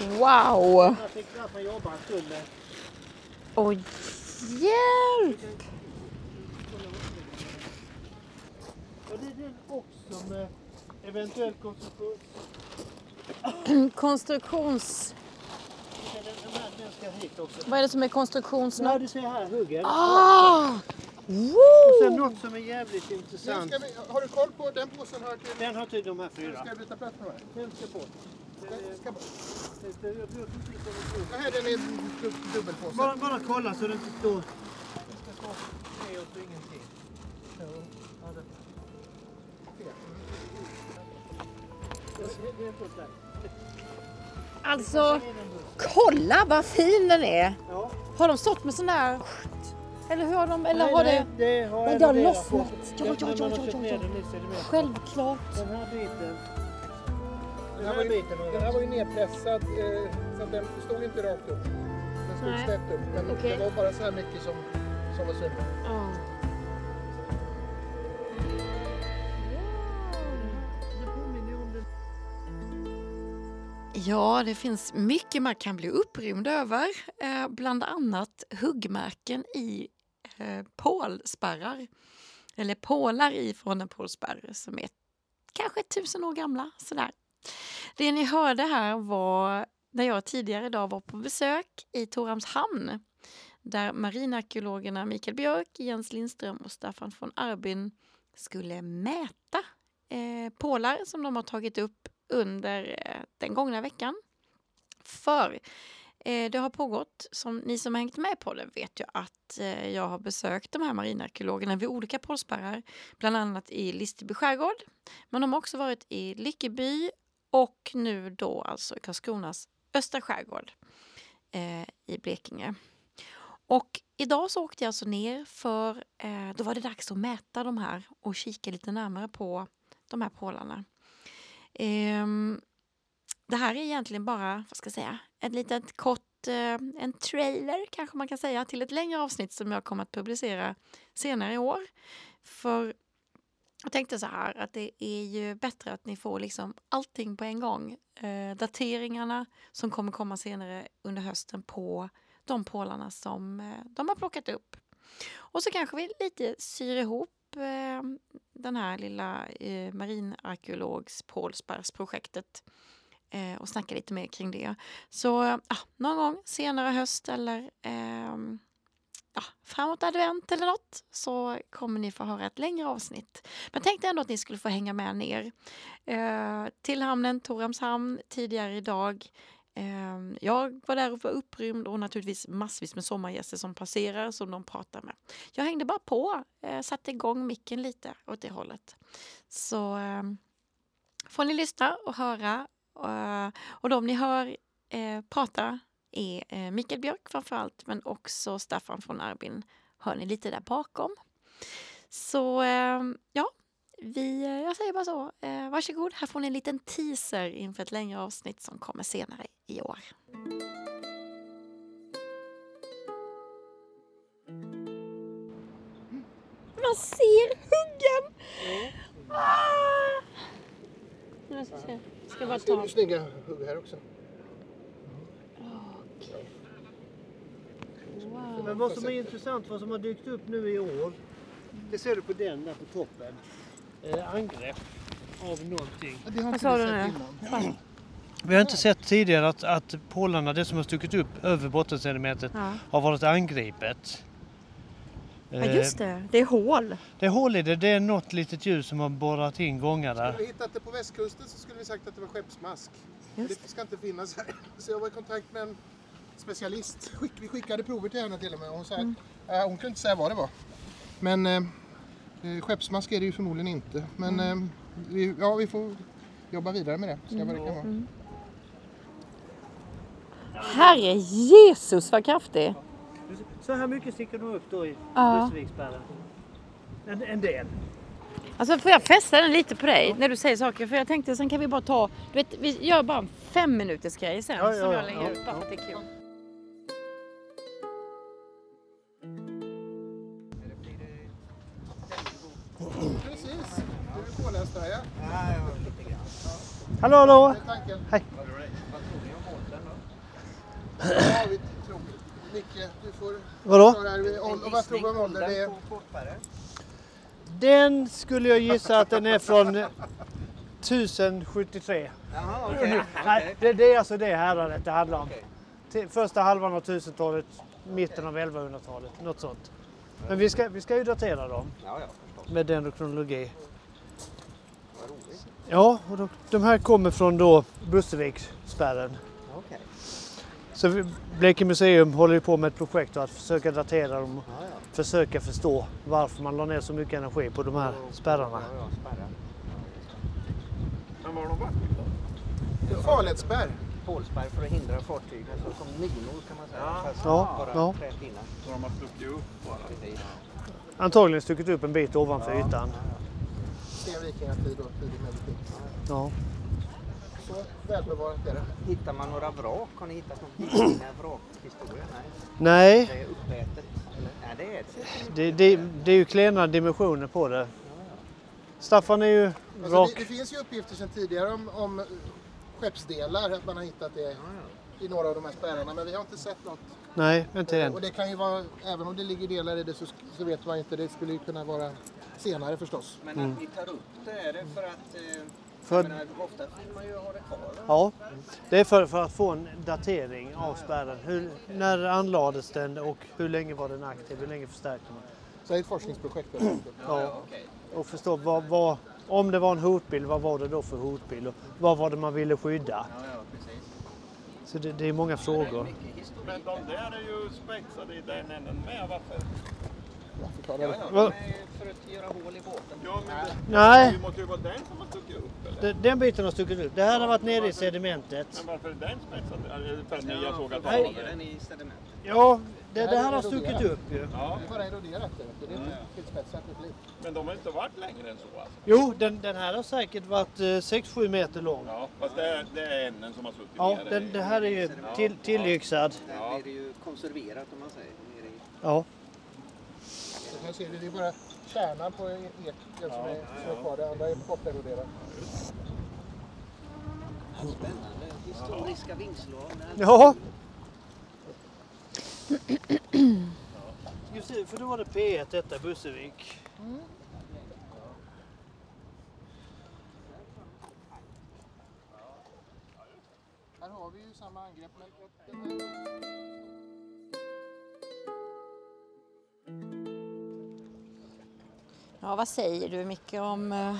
Wow! Jag fick knappt jobba en stund med. Oj, hjälp! Och det är den också med eventuell konstruktion. Konstruktions... Den, den, här, den ska hit också. Vad är det som är Ja, konstruktionsnöd? du ser här huggen. Ah! Och sen något som är jävligt intressant. ska vi, har du koll på den påsen hör till... Den har till de här fyra. Ska jag byta plats med den? Den ska bort. Ska kommer Det här den är dubbelpåse. Bara, bara kolla så det inte står... Det ska tre och så ingenting. Alltså, kolla vad fin den är! Ja. Har de stått med sån där... Eller hur har de... Eller Nej, har nej, det... det har Nej, jag det har lossnat. Ja, ja, ja, ja, ja, ja. Självklart. Den här biten. Den här, var ju, den här var ju nedpressad eh, så att den stod inte rakt upp. Den stod Nej. snett upp. Men Okej. det var bara så här mycket som, som var synligt. Om den. Ja, det finns mycket man kan bli upprymd över. Eh, bland annat huggmärken i eh, pålspärrar. Eller pålar i från en pålspärr som är kanske tusen år gamla. Sådär. Det ni hörde här var när jag tidigare idag var på besök i Torhamns hamn där marinarkeologerna Mikael Björk, Jens Lindström och Staffan von Arbin skulle mäta eh, pålar som de har tagit upp under eh, den gångna veckan. För eh, det har pågått, som ni som har hängt med på det vet ju att eh, jag har besökt de här marinarkeologerna vid olika pålspärrar, bland annat i Listerby skärgård. Men de har också varit i Lyckeby och nu då alltså i Karlskronas östra skärgård eh, i Blekinge. Och idag så åkte jag alltså ner för eh, då var det dags att mäta de här och kika lite närmare på de här pålarna. Eh, det här är egentligen bara, vad ska jag säga, ett litet kort, eh, en trailer kanske man kan säga, till ett längre avsnitt som jag kommer att publicera senare i år. För jag tänkte så här att det är ju bättre att ni får liksom allting på en gång. Eh, dateringarna som kommer komma senare under hösten på de pålarna som eh, de har plockat upp. Och så kanske vi lite syr ihop eh, den här lilla eh, marinarkeologs Pålsbergsprojektet eh, och snacka lite mer kring det. Så eh, någon gång senare höst eller ehm, ja, framåt advent eller något så kommer ni få höra ett längre avsnitt. Men tänkte ändå att ni skulle få hänga med ner eh, till hamnen Torhamns hamn tidigare idag. Eh, jag var där och var upprymd och naturligtvis massvis med sommargäster som passerar som de pratar med. Jag hängde bara på, eh, satte igång micken lite åt det hållet. Så eh, får ni lyssna och höra. Eh, och de ni hör eh, prata är eh, Mikael Björk framförallt men också Staffan från Arbin hör ni lite där bakom. Så eh, ja, vi, eh, jag säger bara så. Varsågod, här får ni en liten teaser inför ett längre avsnitt som kommer senare i år. Man ser huggen! Ah! Jag ska, se. ska bara Det är ta... ju snygga hugg här också. Men vad som är intressant, vad som har dykt upp nu i år. Det ser du på den där på toppen. Eh, angrepp av någonting. Ja, Det har Vad inte sa vi du sett nu? innan. Vi har inte sett tidigare att, att pålarna, det som har stuckit upp över bottensedimentet, Ja. har varit angripet. ja, just det. Det är hål. Det är hål i det, det är något litet ljus som har borrat in gångar där. Skulle vi hittat det på västkusten så skulle vi sagt att det var skeppsmask. Just Det ska inte finnas här. Så jag var i kontakt med en specialist. Skick, vi skickade prover till henne till och med. Hon, sa, Mm. äh, hon kunde inte säga vad det var. Men eh, eh, skeppsmask är det ju förmodligen inte. Men Mm. eh, vi, ja, vi får jobba vidare med det. Se vad det kan vara. Mm. Herre Jesus vad kraftig! Så här mycket sticker de upp då i Ja. En, en del. Alltså får jag fästa den lite på dig när du säger saker? För jag tänkte sen kan vi bara ta, du vet, vi gör bara en fem minuters grej sen Ja, ja, som ja, jag lägger ja, ut bara ja. för att det är kul. Du är påläst där ja. Hallå hallå! Det är tanken. Hej. Micke, du får Vadå? svara här. Om- och Vad tror du om ålder? Det är Den skulle jag gissa att den är från 1073. Jaha, okej. Nej, det, det är alltså det häradet det handlar om. Till första halvan av 1000-talet, mitten av 1100-talet, något sånt. Men vi ska, vi ska ju datera dem Ja, ja, med dendrokronologi. Vad roligt. Ja, och de, de här kommer från då Busseviksspärren. Okej. Så Blekinge museum håller ju på med ett projekt att försöka datera dem och Ja, ja. försöka förstå varför man la ner så mycket energi på de här spärrarna. Ja, ja, spärrar. Men var har de varit då? farledsspärr. Pålspärr för att hindra fartyg, alltså som minor kan man säga. Ja. Fast Ja, bara ja. Så de har stuckit upp bara? Antagligen stuckit upp en bit ovanför Ja. ytan. Sen vikingatid och tidig medeltid. Ja. Så välbevarat är det. Hittar man några vrak? Har ni hittat någon vikinga-vrakhistoria? Nej, Nej, det är uppätet. Eller? Nej, det är det. det, det, det är ju klena dimensioner på det. Staffan är ju Alltså rak. det, det finns ju uppgifter sedan tidigare om, om skeppsdelar, att man har hittat det i några av de här spärrarna. Men vi har inte sett något. Nej, inte än. Och det kan ju vara, även om det ligger delar i det så, så vet man inte. Det skulle ju kunna vara senare förstås. Men att ni tar upp det, är det för att... Eh, För- menar, ofta vill man ju ha det kvar. va? Ja, det är för, för att få en datering av spärren. Hur, när anlades den och hur länge var den aktiv? Hur länge förstärkte man? Så det är ett forskningsprojekt. enkelt. Ja, okej. och förstå vad, vad, om det var en hotbild, vad var det då för hotbild? Och vad var det man ville skydda? Ja, ja, precis. Så det, det är många frågor. Men de där är ju spetsade i den änden med. Varför? Jag förklarar Ja, det. ja, ju för att göra hål i båten. Ja, men det, Nej, det måste ju vara den som har stuckit upp eller? det- den biten har stuckit ut. Det här har varit nere i sedimentet. Men varför är den spetsad? Är det för att ni har sågat Ja, av det? den i sedimentet. Ja, det, det här har stuckit upp ju. Ja, Det är bara eroderat. Det, det är tillspetsat. Det blir. men de har inte varit längre än så alltså? Jo, den, den här har säkert varit eh, 6-7 meter lång. Ja, fast det är, det är änden som har suttit Ja, nere. den, det här är ju till, tillyxad. Där Ja. blir det ju konserverat om man säger. Ja. Här ser vi, det är bara kärnan på eken som, är, som är kvar. Det andra är borteroderat. Spännande. Historiska vingslag. Ja. Just det, för då var det P1 detta, Bussevik. Här har vi ju samma angrepp. Men Ja, vad säger du Micke om...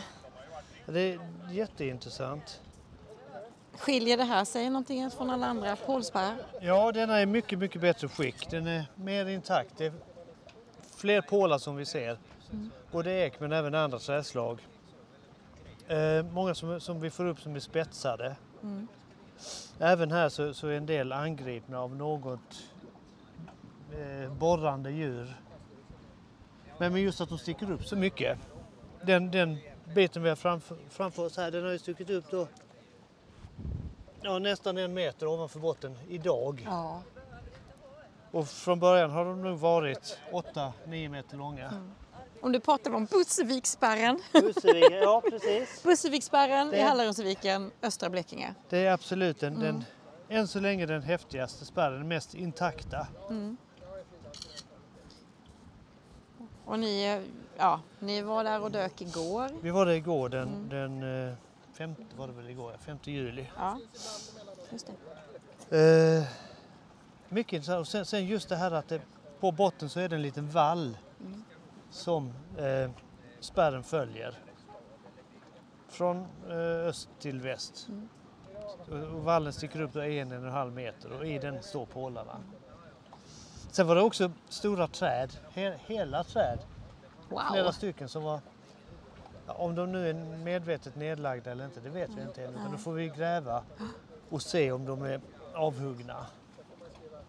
Det är jätteintressant. Skiljer det här sig någonting från alla andra pålspärrar? Ja, denna är mycket, mycket bättre skick. Den är mer intakt. Det är fler pålar som vi ser. Både ek men även andra träslag. Eh, många som, som vi får upp som är spetsade. Mm. Även här så, så är en del angripna av något eh, borrande djur. Men men just att de sticker upp så mycket. Den, den biten vi har framför, framför oss här, den har ju stuckit upp då ja, nästan en meter ovanför botten idag. Ja. Och från början har de nog varit 8-9 meter långa. Om du pratar om Busseviksspärren. Busseviken, ja precis. Busseviksspärren i Hallarumsviken, östra Blekinge. Det är absolut den, den, än så länge den häftigaste spärren, den mest intakta. Och ni, ja, ni var där och dök igår. Vi var där igår den, den eh, femte, var det väl igår, ja, 5 juli. Ja, just det. Eh, mycket intressant. Och sen, sen just det här att det, på botten så är det en liten vall som eh, spärren följer. Från eh, öst till väst. Och, och vallen sticker upp en, en och en halv meter och i den står pålarna. Sen var det också stora träd, he, hela träd, flera Wow. stycken som var om de nu är medvetet nedlagda eller inte, det vet vi inte än. Utan då får vi gräva och se om de är avhuggna.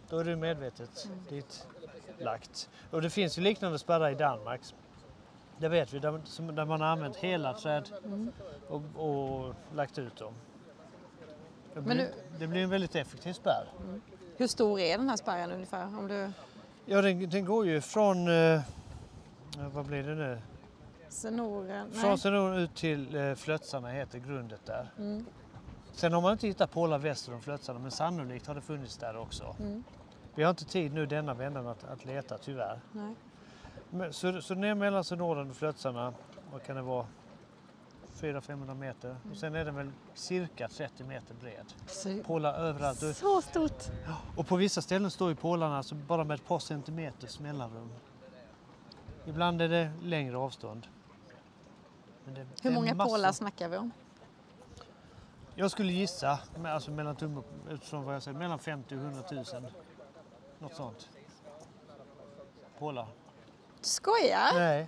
Då är det medvetet dit lagt. Och det finns ju liknande spärrar i Danmark. Det vet vi, där, som- där man har använt hela träd och, och lagt ut dem. Det blir, Men nu- det blir en väldigt effektiv spärr. Hur stor är den här spärren ungefär? Om du, Ja, den, den går ju från, eh, vad blir det nu? senoren? Från. Senoren ut till eh, Flötsarna heter grundet där. Mm. Sen har man inte hittat pålar väster om Flötsarna men sannolikt har det funnits där också. Mm. Vi har inte tid nu denna vändan att, att leta tyvärr. Nej. Men, så, så ner mellan synoden och Flötsarna, vad kan det vara? 400-500 meter. Och sen är den väl cirka 30 meter bred. Så, Pålar överallt. Så stort. och på vissa ställen står ju pålarna alltså bara med ett par centimeters mellanrum. Ibland är det längre avstånd. Det- Hur många massor. pålar snackar vi om? Jag skulle gissa, alltså mellan tumme, utifrån vad jag säger, mellan 50 och 100 000. Något sånt. Pålar. Du skojar? Nej,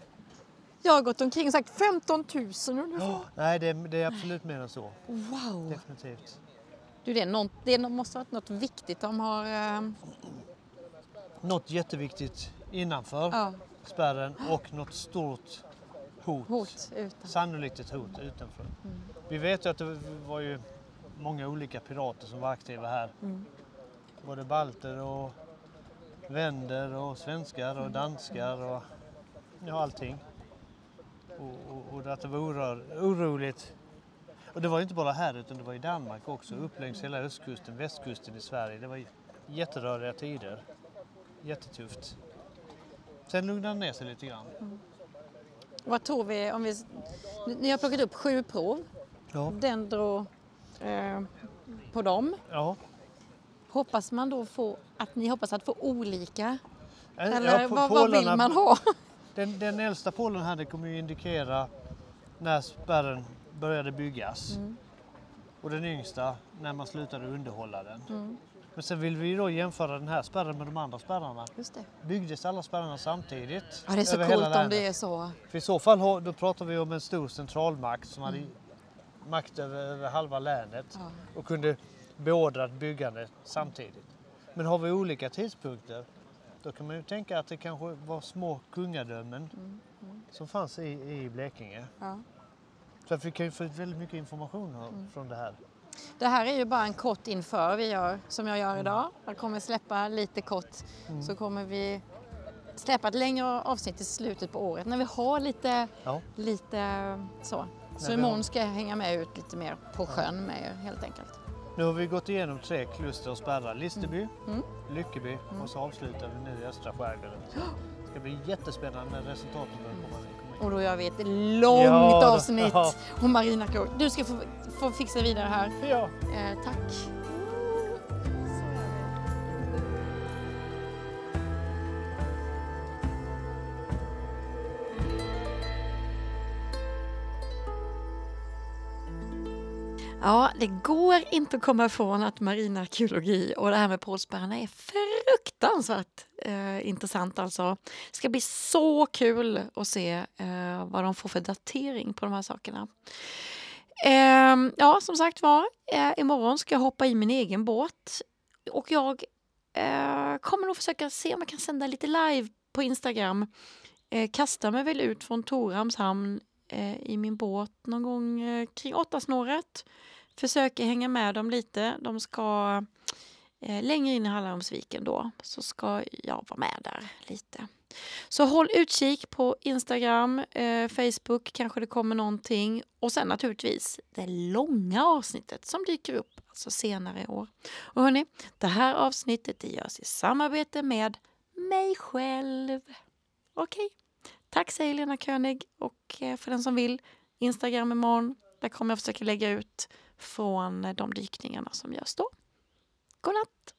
Jag har gått omkring och sagt 15 000 ungefär. nej det, är, det är absolut mer än så. Wow! Definitivt. Du, det, är något, det måste ha varit något viktigt de har... eh, Något jätteviktigt innanför ja, spärren och något stort hot. hot utan. Sannolikt ett hot utanför. Vi vet ju att det var ju många olika pirater som var aktiva här. Mm. Både balter och vänder och svenskar och danskar och ja, allting. Och, och, och att det var orör, oroligt. Och det var inte bara här utan det var i Danmark också, upp längs hela östkusten, västkusten i Sverige. Det var jätteröriga tider. Jättetufft. Sen lugnade det ner sig lite grann. Vad tror vi om vi... Ni har plockat upp sju prov. Ja. Dendro eh, på dem. Ja. Hoppas man då få att ni hoppas att få olika? Ja, Eller på- vad, vad vill man ha? Den, den äldsta pålen här det kommer ju indikera när spärren började byggas. Mm. Och den yngsta när man slutade underhålla den. Mm. Men sen vill vi då jämföra den här spärren med de andra spärrarna. Just det. Byggdes alla spärrarna samtidigt? Ja, det är så coolt om det är så. För i så fall då pratar vi om en stor centralmakt som hade Mm. makt över, över halva länet Ja. och kunde beordra ett byggande samtidigt. Men har vi olika tidpunkter då kan man ju tänka att det kanske var små kungadömen Mm, som fanns i, i Blekinge. Ja. Så att vi kan ju få ut väldigt mycket information här, Mm. från det här. Det här är ju bara en kort inför vi gör som jag gör idag. Jag kommer släppa lite kort Mm. så kommer vi släppa ett längre avsnitt i slutet på året när vi har lite, Ja. lite så. Så imorgon har- ska jag hänga med ut lite mer på sjön med er helt enkelt. Nu har vi gått igenom tre kluster och spärrar. Listeby, Mm. Lyckeby och så avslutar vi nu i östra skärgården. Det ska bli jättespännande när resultaten börjar komma in. Och då gör vi ett långt Ja, avsnitt ja. om Marina Krog. Du ska få, få fixa vidare här. Ja. Eh, tack. Ja, det går inte att komma ifrån att marinarkeologi och det här med pålspärrarna är fruktansvärt eh, intressant alltså. Det ska bli så kul att se eh, vad de får för datering på de här sakerna. Eh, ja, som sagt var, eh, imorgon ska jag hoppa i min egen båt och jag eh, kommer nog försöka se om jag kan sända lite live på Instagram. Eh, kastar mig väl ut från Torhamns hamn Eh, i min båt någon gång eh, kring åtta snåret. Försöker hänga med dem lite. De ska eh, längre in i Hallandsviken då, så ska jag vara med där lite. Så håll utkik på Instagram, eh, Facebook, kanske det kommer någonting. Och sen naturligtvis det långa avsnittet som dyker upp alltså senare i år. Och hörni, det här avsnittet det görs i samarbete med mig själv. Okej, Tack säger Lena König och eh, för den som vill, Instagram imorgon. Där kommer jag försöka lägga ut från eh, de dykningarna som görs då. God natt!